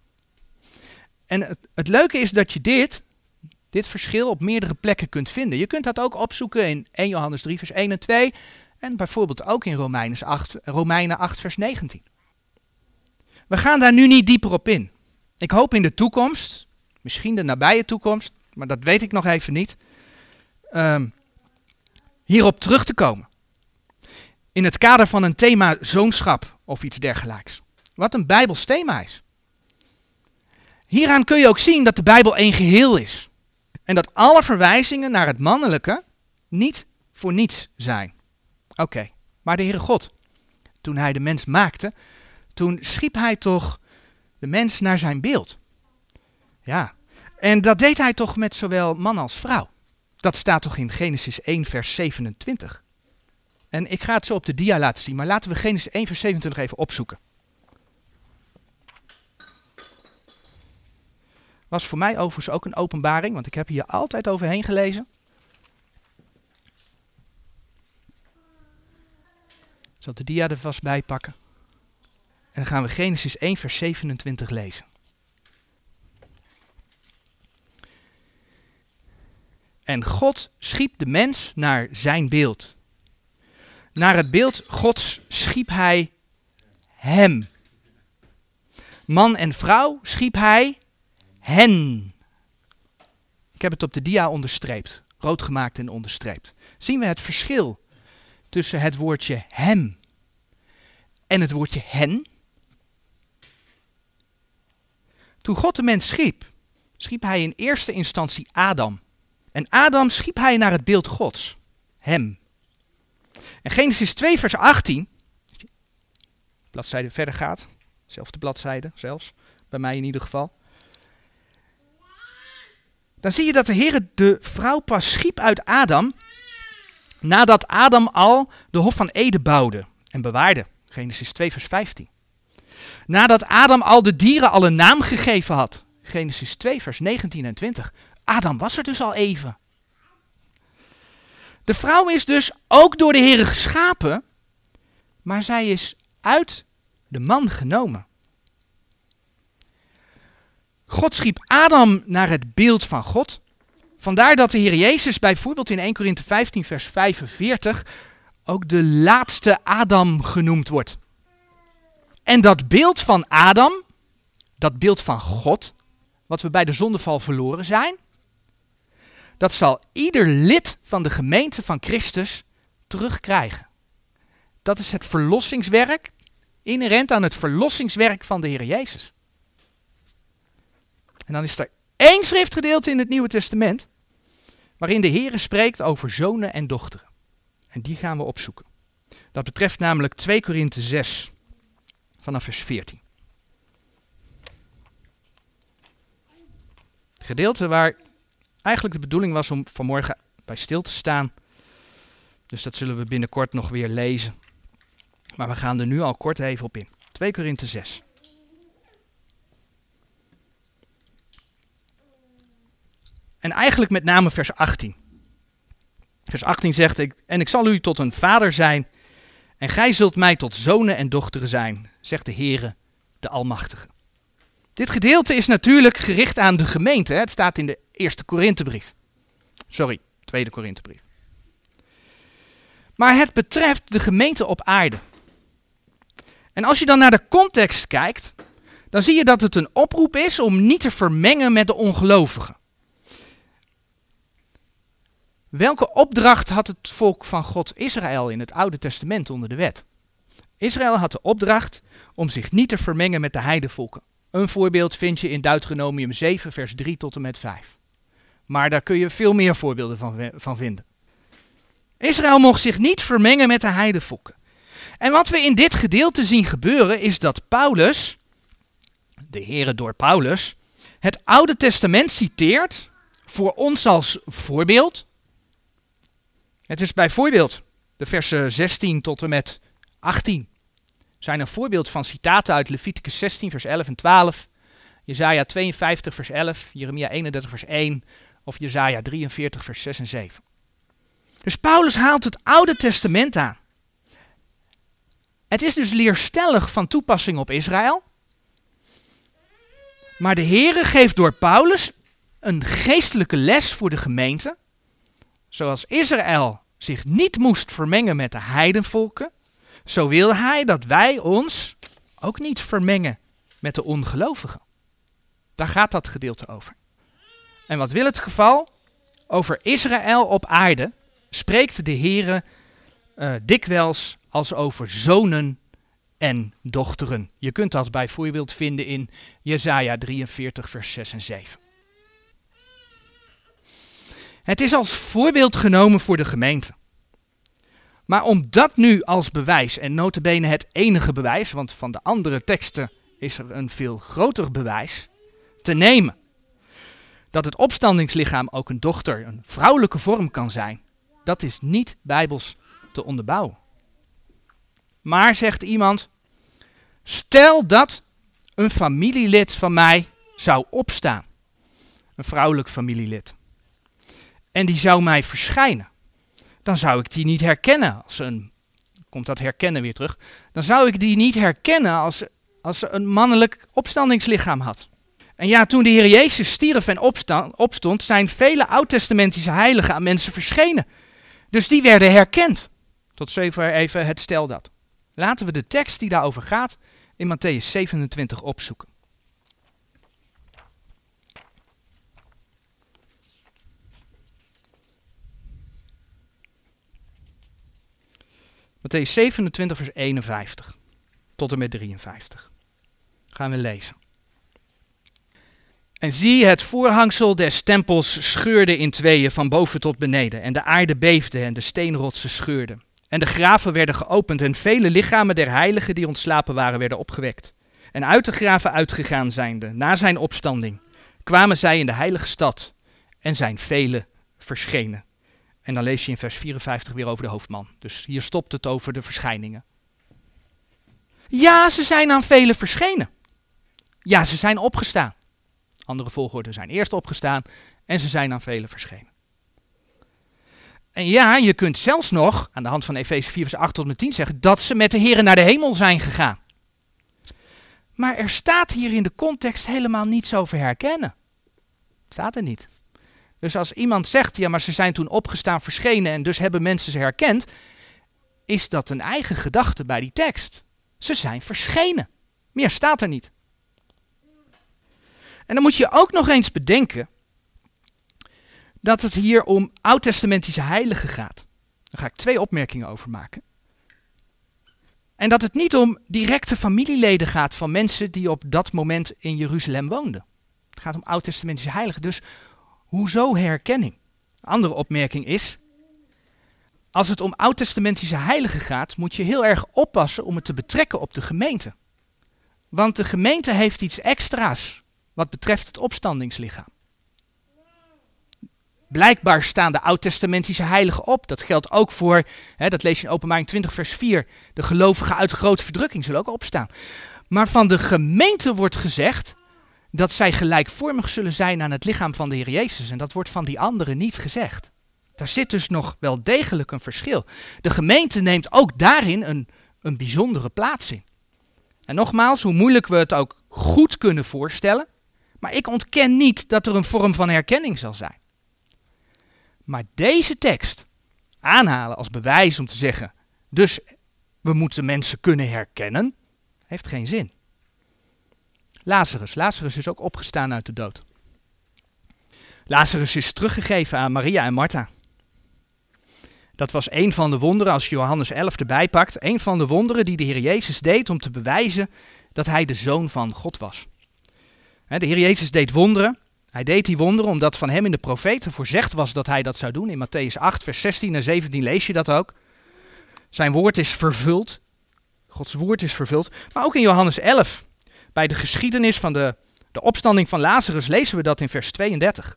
[SPEAKER 1] En het, het leuke is dat je dit dit verschil op meerdere plekken kunt vinden. Je kunt dat ook opzoeken in 1 Johannes 3 vers 1 en 2 en bijvoorbeeld ook in Romeinen 8, Romeinen 8 vers 19. We gaan daar nu niet dieper op in. Ik hoop in de toekomst, misschien de nabije toekomst, maar dat weet ik nog even niet, um, hierop terug te komen. In het kader van een thema zoonschap of iets dergelijks. Wat een Bijbels thema is. Hieraan kun je ook zien dat de Bijbel één geheel is. En dat alle verwijzingen naar het mannelijke niet voor niets zijn. Oké, maar de Heere God, toen hij de mens maakte, toen schiep hij toch de mens naar zijn beeld. Ja, en dat deed hij toch met zowel man als vrouw. Dat staat toch in Genesis 1, vers 27. En ik ga het zo op de dia laten zien, maar laten we Genesis 1, vers 27 even opzoeken. Was voor mij overigens ook een openbaring, want ik heb hier altijd overheen gelezen. Ik zal de dia er vast bij pakken. En dan gaan we Genesis 1, vers 27 lezen. En God schiep de mens naar zijn beeld. Naar het beeld Gods schiep hij hem. Man en vrouw schiep hij hen. Ik heb het op de dia onderstreept, rood gemaakt en onderstreept. Zien we het verschil tussen het woordje hem en het woordje hen? Toen God de mens schiep, schiep hij in eerste instantie Adam. En Adam schiep hij naar het beeld Gods, hem. En Genesis 2, vers 18, bladzijde verder gaat, zelfde bladzijde zelfs, bij mij in ieder geval. Dan zie je dat de Heer de vrouw pas schiep uit Adam, nadat Adam al de Hof van Eden bouwde en bewaarde. Genesis 2, vers 15. Nadat Adam al de dieren al een naam gegeven had. Genesis 2, vers 19 en 20. Adam was er dus al even. De vrouw is dus ook door de Heer geschapen, maar zij is uit de man genomen. God schiep Adam naar het beeld van God. Vandaar dat de Heer Jezus bijvoorbeeld in 1 Korinthe 15 vers 45 ook de laatste Adam genoemd wordt. En dat beeld van Adam, dat beeld van God, wat we bij de zondeval verloren zijn, dat zal ieder lid van de gemeente van Christus terugkrijgen. Dat is het verlossingswerk, inherent aan het verlossingswerk van de Heer Jezus. En dan is er één schriftgedeelte in het Nieuwe Testament, waarin de Heer spreekt over zonen en dochteren. En die gaan we opzoeken. Dat betreft namelijk 2 Korinthe 6, vanaf vers 14. Het gedeelte waar eigenlijk de bedoeling was om vanmorgen bij stil te staan. Dus dat zullen we binnenkort nog weer lezen. Maar we gaan er nu al kort even op in. 2 Korinthe 6. En eigenlijk met name vers 18. Vers 18 zegt, ik, en ik zal u tot een vader zijn, en gij zult mij tot zonen en dochteren zijn, zegt de Heere, de Almachtige. Dit gedeelte is natuurlijk gericht aan de gemeente. Het staat in de eerste Korinthebrief. Sorry, tweede Korinthebrief. Maar het betreft de gemeente op aarde. En als je dan naar de context kijkt, dan zie je dat het een oproep is om niet te vermengen met de ongelovigen. Welke opdracht had het volk van God Israël in het Oude Testament onder de wet? Israël had de opdracht om zich niet te vermengen met de heidevolken. Een voorbeeld vind je in Deuteronomium 7, vers 3 tot en met 5. Maar daar kun je veel meer voorbeelden van, van vinden. Israël mocht zich niet vermengen met de heidevolken. En wat we in dit gedeelte zien gebeuren is dat Paulus, de Here door Paulus, het Oude Testament citeert voor ons als voorbeeld. Het is bijvoorbeeld de versen 16 tot en met 18 zijn een voorbeeld van citaten uit Leviticus 16, vers 11 en 12, Jezaja 52, vers 11, Jeremia 31, vers 1 of Jezaja 43, vers 6 en 7. Dus Paulus haalt het Oude Testament aan. Het is dus leerstellig van toepassing op Israël. Maar de Heere geeft door Paulus een geestelijke les voor de gemeente. Zoals Israël zich niet moest vermengen met de heidenvolken, zo wil hij dat wij ons ook niet vermengen met de ongelovigen. Daar gaat dat gedeelte over. En wat wil het geval? Over Israël op aarde spreekt de Heere uh, dikwijls als over zonen en dochteren. Je kunt dat bijvoorbeeld vinden in Jesaja 43 vers 6 en 7. Het is als voorbeeld genomen voor de gemeente. Maar om dat nu als bewijs, en notabene het enige bewijs, want van de andere teksten is er een veel groter bewijs, te nemen. Dat het opstandingslichaam ook een dochter, een vrouwelijke vorm kan zijn, dat is niet bijbels te onderbouwen. Maar, zegt iemand, stel dat een familielid van mij zou opstaan, een vrouwelijk familielid, en die zou mij verschijnen, dan zou ik die niet herkennen als een, komt dat herkennen weer terug, dan zou ik die niet herkennen als, als ze een mannelijk opstandingslichaam had. En ja, toen de Heer Jezus stierf en opstond, zijn vele oud-testamentische heiligen aan mensen verschenen. Dus die werden herkend. Tot zover even het stel dat. Laten we de tekst die daarover gaat in Matthäus 27 opzoeken. Matthäus 27, vers 51 tot en met 53. Gaan we lezen. En zie, het voorhangsel des tempels scheurde in tweeën van boven tot beneden. En de aarde beefde en de steenrotsen scheurden. En de graven werden geopend en vele lichamen der heiligen die ontslapen waren werden opgewekt. En uit de graven uitgegaan zijnde, na zijn opstanding, kwamen zij in de heilige stad en zijn vele verschenen. En dan lees je in vers 54 weer over de hoofdman. Dus hier stopt het over de verschijningen. Ja, ze zijn aan vele verschenen. Ja, ze zijn opgestaan. Andere volgorde zijn eerst opgestaan en ze zijn aan vele verschenen. En ja, je kunt zelfs nog, aan de hand van Efeze 4 vers 8 tot en 10 zeggen, dat ze met de Heren naar de hemel zijn gegaan. Maar er staat hier in de context helemaal niets over herkennen. Staat er niet. Dus als iemand zegt, ja, maar ze zijn toen opgestaan, verschenen en dus hebben mensen ze herkend, is dat een eigen gedachte bij die tekst. Ze zijn verschenen. Meer staat er niet. En dan moet je ook nog eens bedenken dat het hier om oud-testamentische heiligen gaat. Daar ga ik twee opmerkingen over maken. En dat het niet om directe familieleden gaat van mensen die op dat moment in Jeruzalem woonden. Het gaat om oud-testamentische heiligen. Dus hoezo herkenning? Andere opmerking is, als het om oud-testamentische heiligen gaat, moet je heel erg oppassen om het te betrekken op de gemeente. Want de gemeente heeft iets extra's wat betreft het opstandingslichaam. Blijkbaar staan de oud-testamentische heiligen op. Dat geldt ook voor, hè, dat lees je in openbaring 20 vers 4, de gelovigen uit grote verdrukking zullen ook opstaan. Maar van de gemeente wordt gezegd dat zij gelijkvormig zullen zijn aan het lichaam van de Heer Jezus. En dat wordt van die anderen niet gezegd. Daar zit dus nog wel degelijk een verschil. De gemeente neemt ook daarin een, een bijzondere plaats in. En nogmaals, hoe moeilijk we het ook goed kunnen voorstellen, maar ik ontken niet dat er een vorm van herkenning zal zijn. Maar deze tekst aanhalen als bewijs om te zeggen, dus we moeten mensen kunnen herkennen, heeft geen zin. Lazarus, Lazarus is ook opgestaan uit de dood. Lazarus is teruggegeven aan Maria en Martha. Dat was een van de wonderen, als Johannes 11 erbij pakt, een van de wonderen die de Heer Jezus deed om te bewijzen dat hij de zoon van God was. De Heer Jezus deed wonderen. Hij deed die wonderen omdat van hem in de profeten voorzegd was dat hij dat zou doen. In Matthäus 8, vers 16 en 17 lees je dat ook. Zijn woord is vervuld. Gods woord is vervuld. Maar ook in Johannes 11, bij de geschiedenis van de, de opstanding van Lazarus, lezen we dat in vers 32.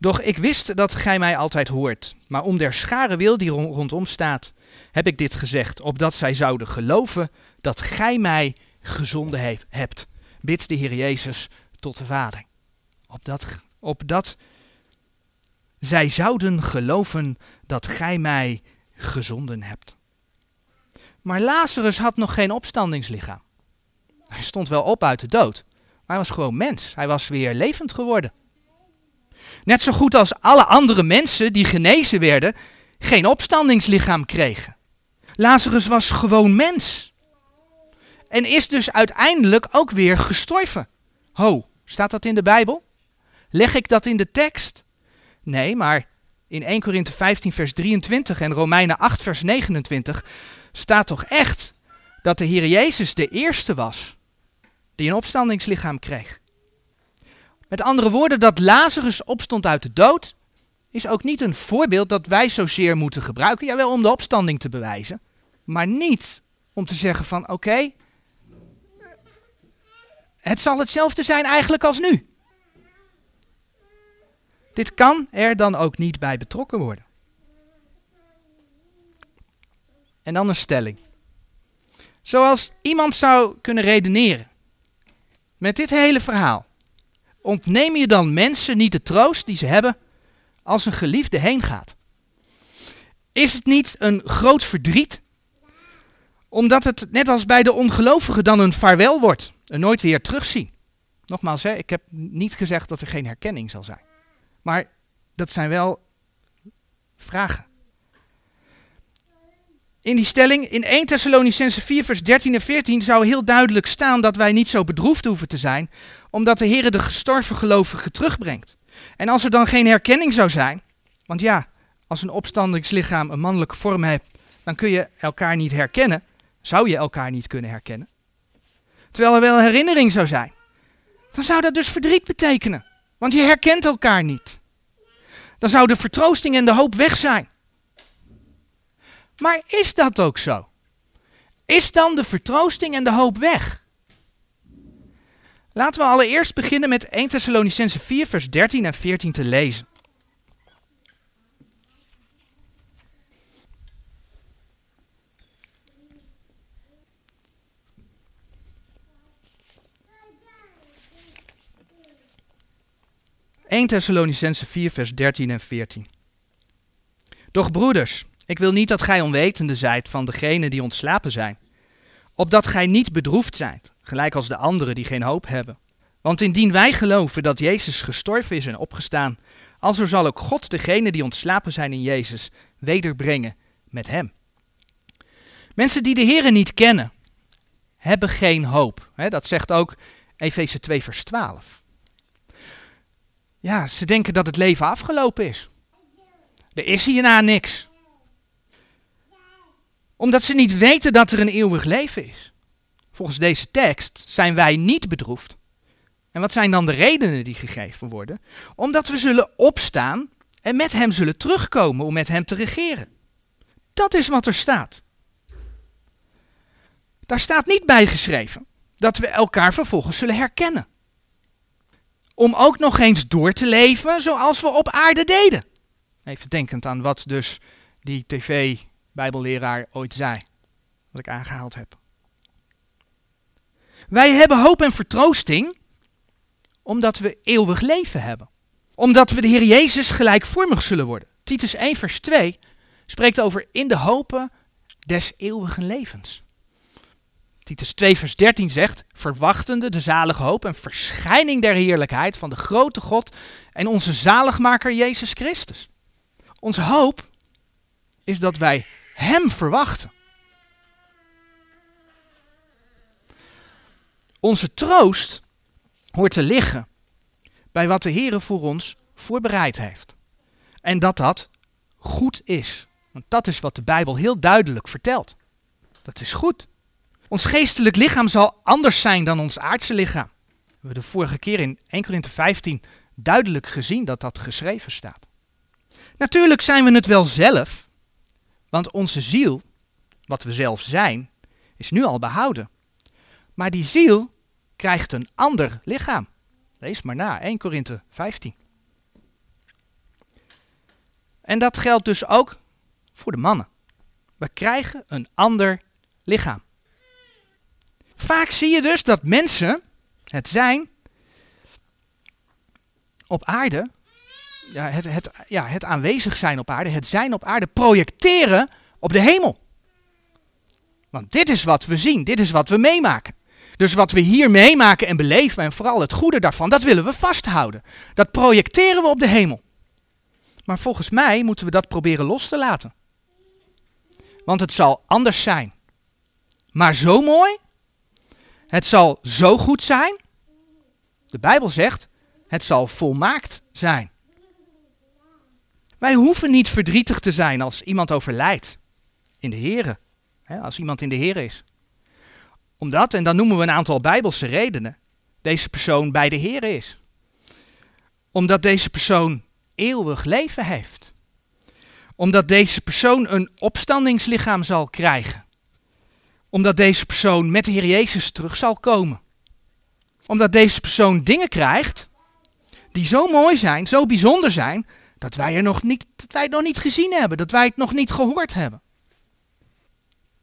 [SPEAKER 1] Doch ik wist dat gij mij altijd hoort, maar om der schare wil die rondom staat, heb ik dit gezegd, opdat zij zouden geloven dat gij mij gezonden hebt. Bid de Heer Jezus tot de Vader. Opdat, opdat zij zouden geloven dat gij mij gezonden hebt. Maar Lazarus had nog geen opstandingslichaam. Hij stond wel op uit de dood, maar hij was gewoon mens. Hij was weer levend geworden. Net zo goed als alle andere mensen die genezen werden, geen opstandingslichaam kregen. Lazarus was gewoon mens. En is dus uiteindelijk ook weer gestorven. Ho, staat dat in de Bijbel? Leg ik dat in de tekst? Nee, maar in 1 Korinthe 15 vers 23 en Romeinen 8 vers 29 staat toch echt dat de Heer Jezus de eerste was die een opstandingslichaam kreeg. Met andere woorden, dat Lazarus opstond uit de dood, is ook niet een voorbeeld dat wij zozeer moeten gebruiken. Jawel, om de opstanding te bewijzen. Maar niet om te zeggen van oké, het zal hetzelfde zijn eigenlijk als nu. Dit kan er dan ook niet bij betrokken worden. En dan een stelling. Zoals iemand zou kunnen redeneren. Met dit hele verhaal. Ontneem je dan mensen niet de troost die ze hebben als een geliefde heen gaat? Is het niet een groot verdriet? Omdat het net als bij de ongelovigen dan een vaarwel wordt. Een nooit weer terugzien. Nogmaals, hè, ik heb niet gezegd dat er geen herkenning zal zijn. Maar dat zijn wel vragen. In die stelling, in 1 Thessalonicense 4 vers 13 en 14 zou heel duidelijk staan dat wij niet zo bedroefd hoeven te zijn, omdat de Heer de gestorven gelovigen terugbrengt. En als er dan geen herkenning zou zijn, want ja, als een opstandingslichaam een mannelijke vorm heeft, dan kun je elkaar niet herkennen, zou je elkaar niet kunnen herkennen. Terwijl er wel herinnering zou zijn, dan zou dat dus verdriet betekenen, want je herkent elkaar niet. Dan zou de vertroosting en de hoop weg zijn. Maar is dat ook zo? Is dan de vertroosting en de hoop weg? Laten we allereerst beginnen met 1 Thessalonicense 4 vers 13 en 14 te lezen. ...1 Thessalonicense 4 vers 13 en 14. Doch broeders, ik wil niet dat gij onwetende zijt van degenen die ontslapen zijn, opdat gij niet bedroefd zijt, gelijk als de anderen die geen hoop hebben. Want indien wij geloven dat Jezus gestorven is en opgestaan, alzo zal ook God degenen die ontslapen zijn in Jezus wederbrengen met hem. Mensen die de Here niet kennen, hebben geen hoop. dat zegt ook Efeze 2 vers 12. Ja, ze denken dat het leven afgelopen is. Er is hierna niks omdat ze niet weten dat er een eeuwig leven is. Volgens deze tekst zijn wij niet bedroefd. En wat zijn dan de redenen die gegeven worden? Omdat we zullen opstaan en met hem zullen terugkomen om met hem te regeren. Dat is wat er staat. Daar staat niet bijgeschreven dat we elkaar vervolgens zullen herkennen. Om ook nog eens door te leven zoals we op aarde deden. Even denkend aan wat dus die tv Bijbelleraar ooit zei. Wat ik aangehaald heb. Wij hebben hoop en vertroosting omdat we eeuwig leven hebben. Omdat we de Heer Jezus gelijkvormig zullen worden. Titus 1 vers 2 spreekt over in de hopen des eeuwigen levens. Titus 2 vers 13 zegt, verwachtende de zalige hoop en verschijning der heerlijkheid van de grote God en onze zaligmaker Jezus Christus. Onze hoop is dat wij hem verwachten. Onze troost hoort te liggen bij wat de Heer voor ons voorbereid heeft. En dat dat goed is. Want dat is wat de Bijbel heel duidelijk vertelt. Dat is goed. Ons geestelijk lichaam zal anders zijn dan ons aardse lichaam. We hebben de vorige keer in 1 Korinthe 15 duidelijk gezien dat dat geschreven staat. Natuurlijk zijn we het wel zelf, want onze ziel, wat we zelf zijn, is nu al behouden. Maar die ziel krijgt een ander lichaam. Lees maar na, 1 Korinthe 15. En dat geldt dus ook voor de mannen. We krijgen een ander lichaam. Vaak zie je dus dat mensen het zijn op aarde ja, het, het, ja, het aanwezig zijn op aarde, het zijn op aarde, projecteren op de hemel. Want dit is wat we zien, dit is wat we meemaken. Dus wat we hier meemaken en beleven en vooral het goede daarvan, dat willen we vasthouden. Dat projecteren we op de hemel. Maar volgens mij moeten we dat proberen los te laten. Want het zal anders zijn. Maar zo mooi. Het zal zo goed zijn. De Bijbel zegt, het zal volmaakt zijn. Wij hoeven niet verdrietig te zijn als iemand overlijdt in de Here. Als iemand in de Here is. Omdat, en dan noemen we een aantal bijbelse redenen, deze persoon bij de Here is. Omdat deze persoon eeuwig leven heeft. Omdat deze persoon een opstandingslichaam zal krijgen. Omdat deze persoon met de Heer Jezus terug zal komen. Omdat deze persoon dingen krijgt die zo mooi zijn, zo bijzonder zijn, dat wij, er nog niet, dat wij het nog niet gezien hebben, dat wij het nog niet gehoord hebben.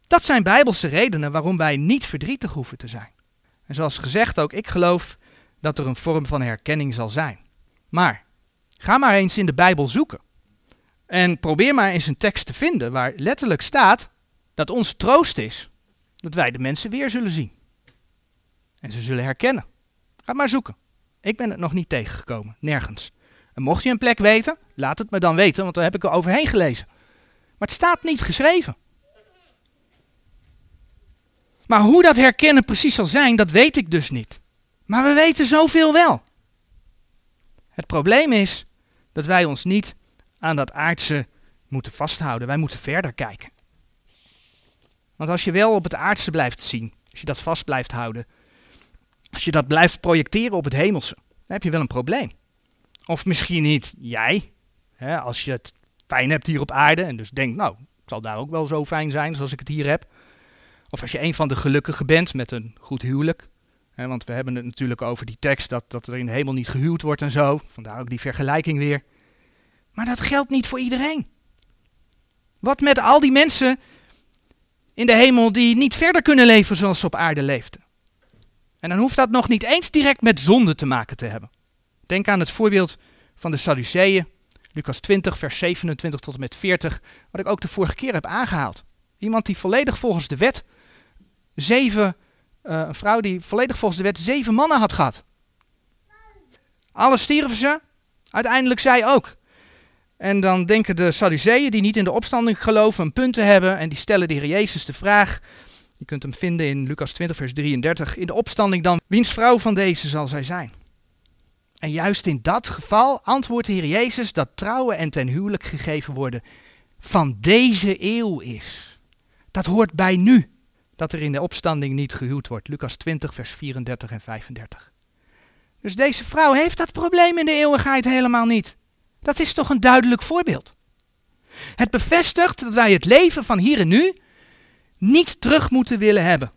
[SPEAKER 1] Dat zijn bijbelse redenen waarom wij niet verdrietig hoeven te zijn. En zoals gezegd ook, ik geloof dat er een vorm van herkenning zal zijn. Maar ga maar eens in de Bijbel zoeken. En probeer maar eens een tekst te vinden waar letterlijk staat dat onze troost is dat wij de mensen weer zullen zien. En ze zullen herkennen. Ga maar zoeken. Ik ben het nog niet tegengekomen, nergens. En mocht je een plek weten, laat het me dan weten, want daar heb ik er overheen gelezen. Maar het staat niet geschreven. Maar hoe dat herkennen precies zal zijn, dat weet ik dus niet. Maar we weten zoveel wel. Het probleem is dat wij ons niet aan dat aardse moeten vasthouden. Wij moeten verder kijken. Want als je wel op het aardse blijft zien, als je dat vast blijft houden, als je dat blijft projecteren op het hemelse, dan heb je wel een probleem. Of misschien niet jij, hè, als je het fijn hebt hier op aarde en dus denkt, nou, het zal daar ook wel zo fijn zijn zoals ik het hier heb. Of als je een van de gelukkigen bent met een goed huwelijk. Hè, want we hebben het natuurlijk over die tekst dat, dat er in de hemel niet gehuwd wordt en zo. Vandaar ook die vergelijking weer. Maar dat geldt niet voor iedereen. Wat met al die mensen in de hemel die niet verder kunnen leven zoals ze op aarde leefden? En dan hoeft dat nog niet eens direct met zonde te maken te hebben. Denk aan het voorbeeld van de Sadduceeën, Lucas 20, vers 27 tot en met 40, wat ik ook de vorige keer heb aangehaald. Iemand die volledig volgens de wet zeven, uh, een vrouw die volledig volgens de wet zeven mannen had gehad. Alle stierven ze, uiteindelijk zij ook. En dan denken de Sadduceeën, die niet in de opstanding geloven, een punt te hebben. En die stellen de Heer Jezus de vraag. Je kunt hem vinden in Lucas 20, vers 33. In de opstanding dan, wiens vrouw van deze zal zij zijn? En juist in dat geval antwoordt de Heer Jezus dat trouwen en ten huwelijk gegeven worden van deze eeuw is. Dat hoort bij nu, dat er in de opstanding niet gehuwd wordt. Lucas 20, vers 34 en 35. Dus deze vrouw heeft dat probleem in de eeuwigheid helemaal niet. Dat is toch een duidelijk voorbeeld. Het bevestigt dat wij het leven van hier en nu niet terug moeten willen hebben.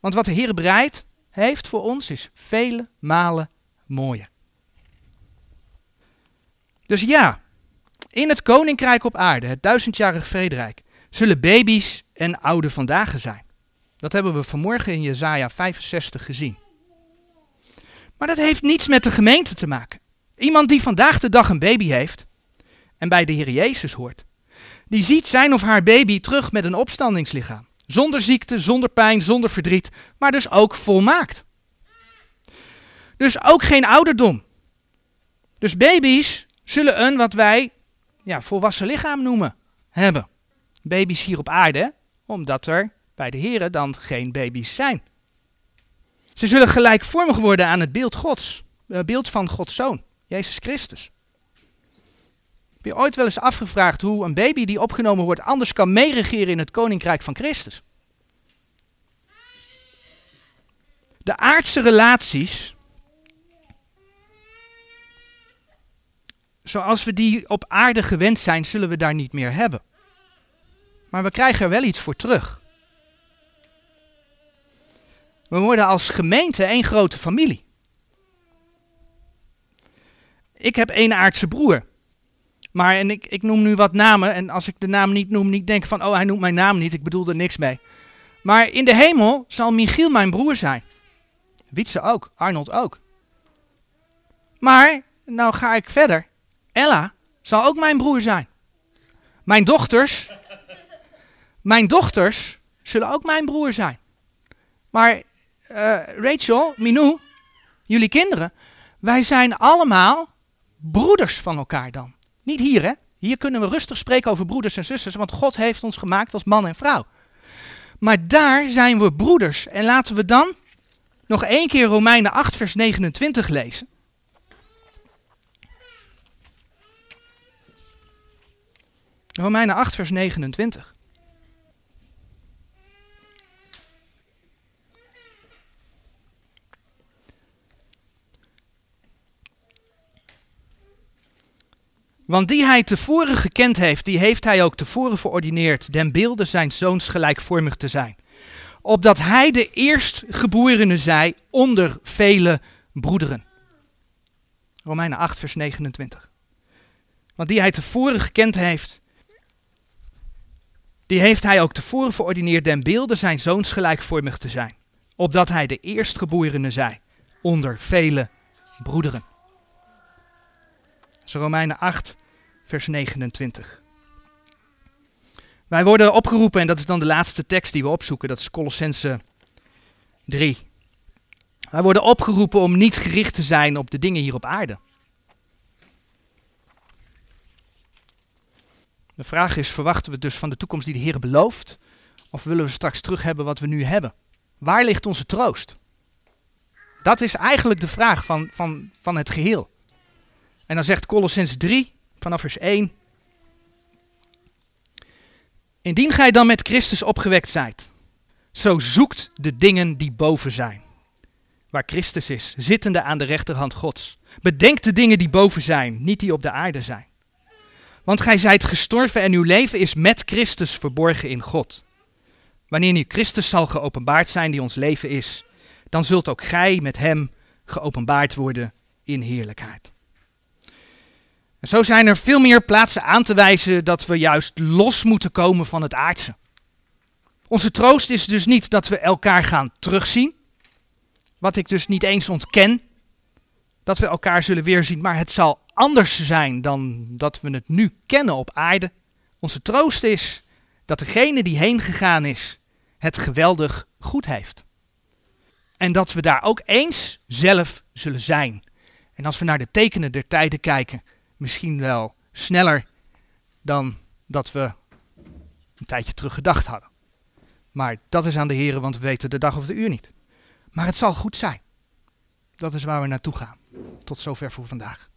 [SPEAKER 1] Want wat de Heer bereidt heeft voor ons is vele malen mooier. Dus ja, in het koninkrijk op aarde, het duizendjarig vrederijk, zullen baby's en oude vandaag zijn. Dat hebben we vanmorgen in Jezaja 65 gezien. Maar dat heeft niets met de gemeente te maken. Iemand die vandaag de dag een baby heeft en bij de Heer Jezus hoort, die ziet zijn of haar baby terug met een opstandingslichaam. Zonder ziekte, zonder pijn, zonder verdriet, maar dus ook volmaakt. Dus ook geen ouderdom. Dus baby's zullen een wat wij ja, volwassen lichaam noemen hebben. Baby's hier op aarde, omdat er bij de Heren dan geen baby's zijn. Ze zullen gelijkvormig worden aan het beeld Gods, het eh, beeld van Gods Zoon, Jezus Christus. Heb je ooit wel eens afgevraagd hoe een baby die opgenomen wordt anders kan meeregeren in het koninkrijk van Christus? De aardse relaties, zoals we die op aarde gewend zijn, zullen we daar niet meer hebben. Maar we krijgen er wel iets voor terug. We worden als gemeente één grote familie. Ik heb één aardse broer. Maar en ik, ik noem nu wat namen. En als ik de naam niet noem, niet denken van, oh hij noemt mijn naam niet. Ik bedoel er niks mee. Maar in de hemel zal Michiel mijn broer zijn. Wietse ook. Arnold ook. Maar, nou ga ik verder. Ella zal ook mijn broer zijn. Mijn dochters, mijn dochters zullen ook mijn broer zijn. Maar uh, Rachel, Minou, jullie kinderen, wij zijn allemaal broeders van elkaar dan. Niet hier, hè? Hier kunnen we rustig spreken over broeders en zusters, want God heeft ons gemaakt als man en vrouw. Maar daar zijn we broeders. En laten we dan nog één keer Romeinen 8, vers 29 lezen. Romeinen 8, vers 29. Want die hij tevoren gekend heeft, die heeft hij ook tevoren verordineerd, den beelde zijn zoons gelijkvormig te zijn. Opdat hij de eerstgeborene zij onder vele broederen. Romeinen 8, vers 29. Want die hij tevoren gekend heeft, die heeft hij ook tevoren verordineerd den beelde zijn zoons gelijkvormig te zijn. Opdat hij de eerstgeborene zij onder vele broederen. Dat is Romeinen 8, vers 29. Wij worden opgeroepen, en dat is dan de laatste tekst die we opzoeken, dat is Colossense 3. Wij worden opgeroepen om niet gericht te zijn op de dingen hier op aarde. De vraag is, verwachten we dus van de toekomst die de Heer belooft? Of willen we straks terug hebben wat we nu hebben? Waar ligt onze troost? Dat is eigenlijk de vraag van, van, van het geheel. En dan zegt Colossens 3, vanaf vers 1. Indien gij dan met Christus opgewekt zijt, zo zoekt de dingen die boven zijn. Waar Christus is, zittende aan de rechterhand Gods. Bedenk de dingen die boven zijn, niet die op de aarde zijn. Want gij zijt gestorven en uw leven is met Christus verborgen in God. Wanneer nu Christus zal geopenbaard zijn die ons leven is, dan zult ook gij met hem geopenbaard worden in heerlijkheid. En zo zijn er veel meer plaatsen aan te wijzen dat we juist los moeten komen van het aardse. Onze troost is dus niet dat we elkaar gaan terugzien, wat ik dus niet eens ontken, dat we elkaar zullen weerzien, maar het zal anders zijn dan dat we het nu kennen op aarde. Onze troost is dat degene die heen gegaan is, het geweldig goed heeft. En dat we daar ook eens zelf zullen zijn. En als we naar de tekenen der tijden kijken, misschien wel sneller dan dat we een tijdje terug gedacht hadden. Maar dat is aan de heren, want we weten de dag of de uur niet. Maar het zal goed zijn. Dat is waar we naartoe gaan. Tot zover voor vandaag.